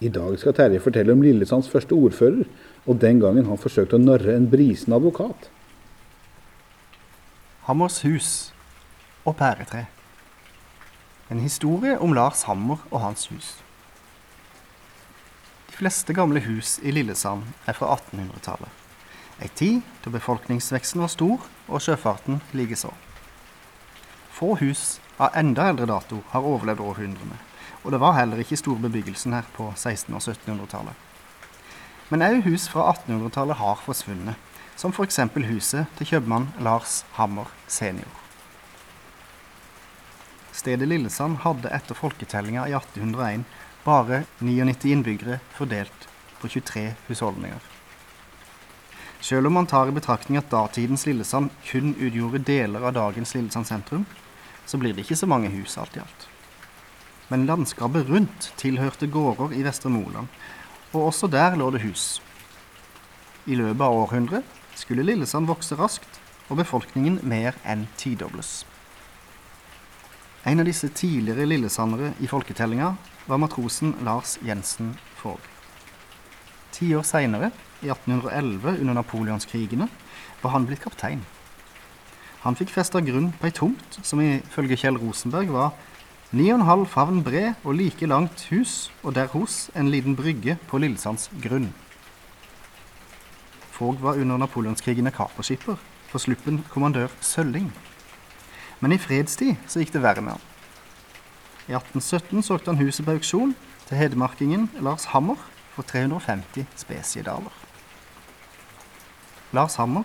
I dag skal Terje fortelle om Lillesands første ordfører, og den gangen han forsøkte å narre en brisen advokat. Hammers hus og pæretre. En historie om Lars Hammer og hans hus. De fleste gamle hus i Lillesand er fra 1800-tallet. Ei tid da befolkningsveksten var stor og sjøfarten likeså. Få hus av enda eldre dato har overlevd århundrene, og det var heller ikke stor bebyggelsen her på 1600- og 1700-tallet. Men òg hus fra 1800-tallet har forsvunnet, som f.eks. huset til kjøpmann Lars Hammer senior. Stedet Lillesand hadde etter folketellinga i 1801 bare 99 innbyggere fordelt på 23 husholdninger. Selv om man tar i betraktning at datidens Lillesand kun utgjorde deler av dagens Lillesand sentrum, så blir det ikke så mange hus alt i alt. Men landskapet rundt tilhørte gårder i Vestre Moland, og også der lå det hus. I løpet av århundret skulle Lillesand vokse raskt, og befolkningen mer enn tidobles. En av disse tidligere lillesandere i folketellinga var matrosen Lars Jensen Fogh. Ti år seinere, i 1811 under napoleonskrigene, var han blitt kaptein. Han fikk festa grunn på ei tomt som ifølge Kjell Rosenberg var 9,5 favn bred og like langt hus, og der hos en liten brygge på Lillesands grunn. Fogg var under napoleonskrigene kaperskipper, for sluppen kommandør Sølling. Men i fredstid så gikk det verre med han. I 1817 solgte han huset på auksjon til hedmarkingen Lars Hammer for 350 spesiedaler. Lars Hammer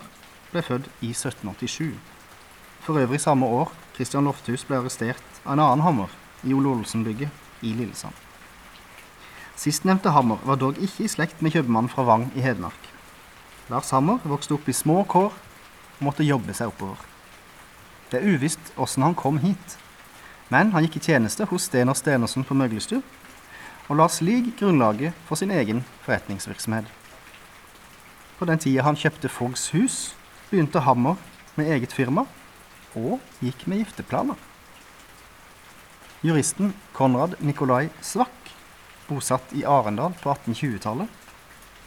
ble født i 1787. For øvrig samme år Christian Lofthus ble arrestert av en annen Hammer i Ole Olsen-bygget i Lillesand. Sistnevnte Hammer var dog ikke i slekt med kjøpmannen fra Vang i Hedmark. Lars Hammer vokste opp i små kår og måtte jobbe seg oppover. Det er uvisst åssen han kom hit, men han gikk i tjeneste hos Stener Stenersen på Møglestu, og la slik grunnlaget for sin egen forretningsvirksomhet. På den tida han kjøpte Foggs hus, begynte Hammer med eget firma, og gikk med gifteplaner. Juristen Konrad Nikolai Svakk, bosatt i Arendal på 1820-tallet,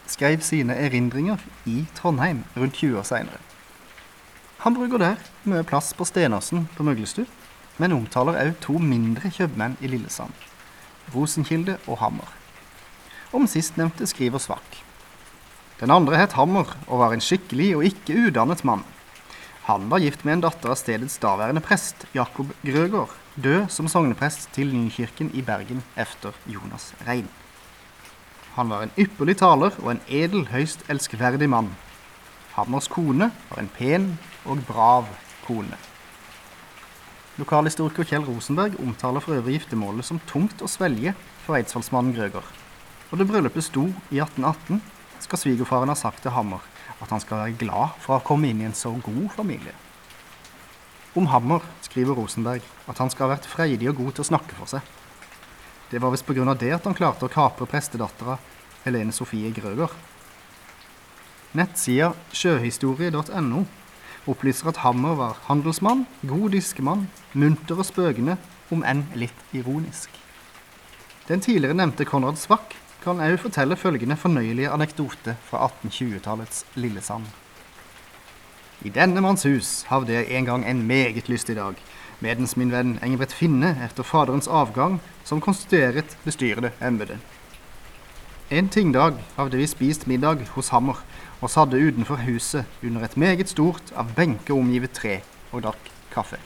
skrev sine erindringer i Trondheim rundt 20 år seinere. Han bruker der mye plass på Stenersen på Møglestu, men omtaler òg to mindre kjøpmenn i Lillesand, Rosenkilde og Hammer. Om sistnevnte skriver Svakk. Den andre het Hammer og var en skikkelig og ikke udannet mann. Han var gift med en datter av stedets daværende prest, Jakob Grøgaard, død som sogneprest til Nykirken i Bergen efter Jonas Rein. Han var en ypperlig taler og en edel, høyst elskverdig mann. Hammers kone var en pen og brav kone. Lokalhistoriker Kjell Rosenberg omtaler for øvrig giftermålet som tungt å svelge for eidsvollsmannen Grøger. Og da bryllupet sto i 1818, skal svigerfaren ha sagt til Hammer at han skal være glad for å ha kommet inn i en så god familie. Om Hammer skriver Rosenberg at han skal ha vært freidig og god til å snakke for seg. Det var visst pga. det at han klarte å kapre prestedattera Helene Sofie Grøger. Nettsida sjøhistorie.no opplyser at Hammer var handelsmann, god diskemann, munter og spøkende, om enn litt ironisk. Den tidligere nevnte Konrad Svakk kan òg fortelle følgende fornøyelige anekdote fra 1820-tallets Lillesand. I denne manns hus havde jeg en gang en meget lystig dag, medens min venn Engebret Finne etter faderens avgang som konstitueret bestyrede embetet. En tingdag hadde vi spist middag hos Hammer og satte utenfor huset under et meget stort, av benker omgivet tre, og drakk kaffe.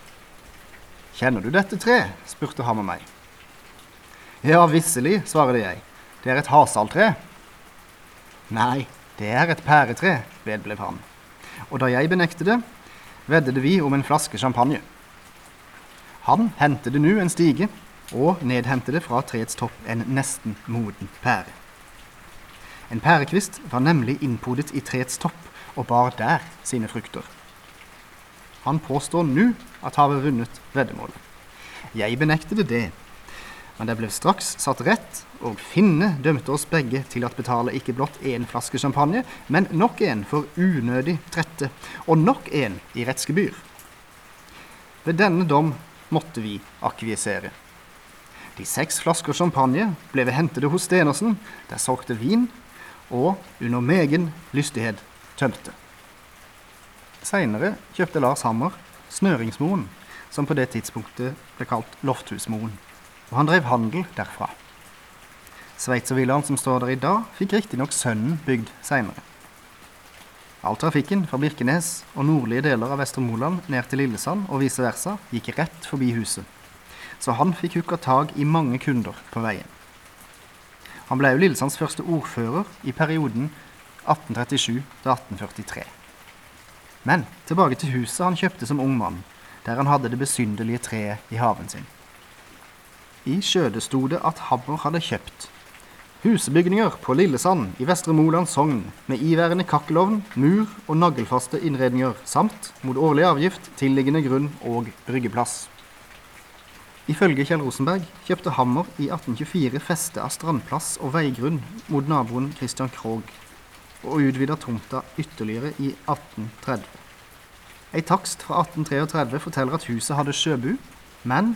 Kjenner du dette treet? spurte Hammer meg. Ja, visselig, svarte jeg. Det er et hasaltre. Nei, det er et pæretre, vedblev han. Og da jeg benektet det, veddet vi om en flaske champagne. Han hentet nu en stige, og nedhentet fra treets topp en nesten moden pære. En pærekvist var nemlig innpodet i treets topp og bar der sine frukter. Han påstår nå at har vunnet veddemålet. Jeg benektet det, men det ble straks satt rett, og Finne dømte oss begge til at betale ikke blott én flaske champagne, men nok en for unødig trette, og nok en i rettsgebyr. Ved denne dom måtte vi akvisere. De seks flasker champagne ble vi hentede hos Stenersen, der solgte vin, og under megen lystighet tømte. Seinere kjøpte Lars Hammer Snøringsmoen, som på det tidspunktet ble kalt Lofthusmoen, og han drev handel derfra. Sveitservillaen som står der i dag, fikk riktignok sønnen bygd seinere. All trafikken fra Birkenes og nordlige deler av Vestre Moland ned til Lillesand og vice versa gikk rett forbi huset, så han fikk hooka tak i mange kunder på veien. Han ble jo Lillesands første ordfører i perioden 1837 til 1843. Men tilbake til huset han kjøpte som ung mann, der han hadde det besynderlige treet i haven sin. I Skjøde sto det at Hammer hadde kjøpt husebygninger på Lillesand i Vestre Moland sogn med iværende kakkelovn, mur og nagelfaste innredninger samt mot årlig avgift tilliggende grunn og bryggeplass. Ifølge Kjell Rosenberg kjøpte Hammer i 1824 feste av strandplass og veigrunn mot naboen Christian Krogh og utvida tomta ytterligere i 1830. Ei takst fra 1833 forteller at huset hadde sjøbu, men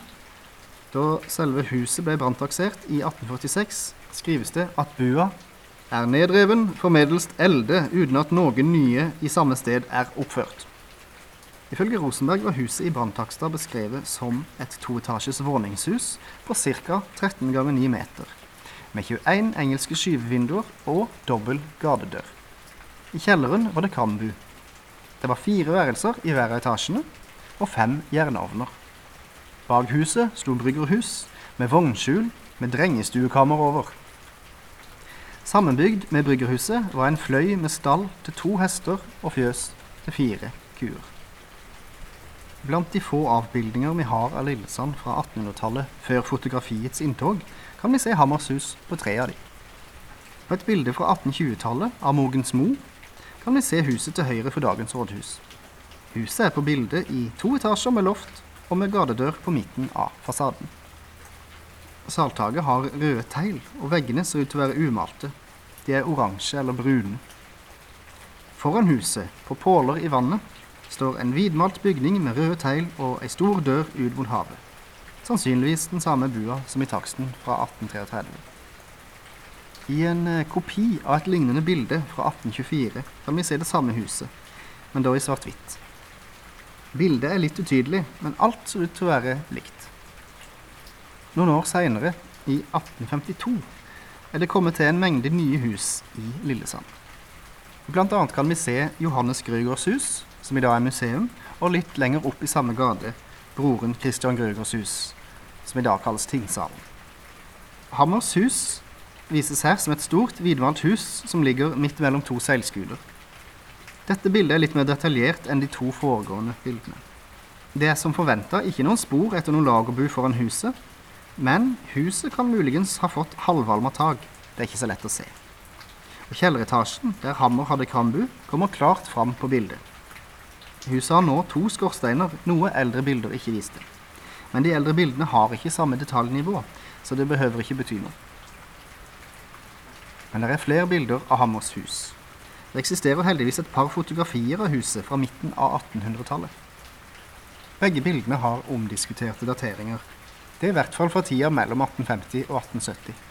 da selve huset ble branntaksert i 1846, skrives det at bua er nedreven formedelst elde uten at noen nye i samme sted er oppført. Ifølge Rosenberg var huset i branntaksta beskrevet som et toetasjes våningshus på ca. 13 ganger 9 meter, med 21 engelske skyvevinduer og dobbel gardedør. I kjelleren var det kambu. Det var fire værelser i hver av etasjene og fem jernovner. Bak huset sto bryggerhus med vognskjul med drengestuekammer over. Sammenbygd med bryggerhuset var en fløy med stall til to hester og fjøs til fire kuer. Blant de få avbildninger vi har av Lillesand fra 1800-tallet før fotografiets inntog, kan vi se Hammershus på tre av de. På et bilde fra 1820-tallet av Mogens Mo kan vi se huset til høyre for dagens rådhus. Huset er på bildet i to etasjer med loft og med gardedør på midten av fasaden. Saltaket har røde tegl, og veggene ser ut til å være umalte. De er oransje eller brune. Foran huset, på påler i vannet, står en hvitmalt bygning med røde tegl og ei stor dør ut mot havet. Sannsynligvis den samme bua som i taksten fra 1833. I en eh, kopi av et lignende bilde fra 1824 kan vi se det samme huset, men da i svart-hvitt. Bildet er litt utydelig, men alt ser ut til å være likt. Noen år seinere, i 1852, er det kommet til en mengde nye hus i Lillesand. Blant annet kan vi se Johannes Grøgårds hus, som i dag er museum, og litt lenger opp i samme gate broren Christian Grøgårds hus, som i dag kalles Tingsalen. Hammers hus vises her som et stort, hvitmalt hus som ligger midt mellom to seilskuter. Dette bildet er litt mer detaljert enn de to foregående bildene. Det er som forventa ikke noen spor etter noen lagerbu foran huset, men huset kan muligens ha fått halvvalma tak. Det er ikke så lett å se. Og Kjelleretasjen, der Hammer hadde krambu, kommer klart fram på bildet. Huset har nå to skorsteiner, noe eldre bilder ikke viste. Men de eldre bildene har ikke samme detaljnivå, så det behøver ikke bety noe. Men det er flere bilder av Hammers hus. Det eksisterer heldigvis et par fotografier av huset fra midten av 1800-tallet. Begge bildene har omdiskuterte dateringer. Det er i hvert fall fra tida mellom 1850 og 1870.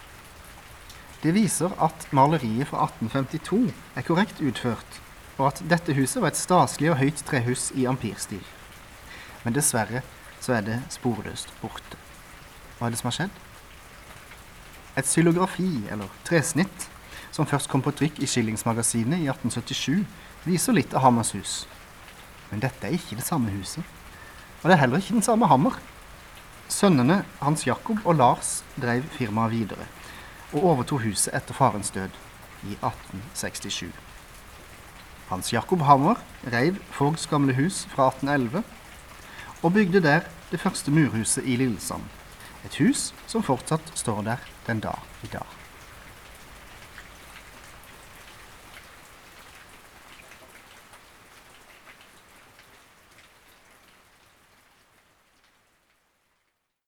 Det viser at maleriet fra 1852 er korrekt utført, og at dette huset var et staselig og høyt trehus i ampirstil. Men dessverre så er det sporløst borte. Hva er det som har skjedd? Et xylografi, eller tresnitt, som først kom på trykk i Skillingsmagasinet i 1877, viser litt av Hammers hus. Men dette er ikke det samme huset. Og det er heller ikke den samme Hammer. Sønnene Hans Jakob og Lars drev firmaet videre, og overtok huset etter farens død i 1867. Hans Jakob Hammer reiv Fogds gamle hus fra 1811, og bygde der det første murhuset i Lillesand. Et hus som fortsatt står der den dag i dag.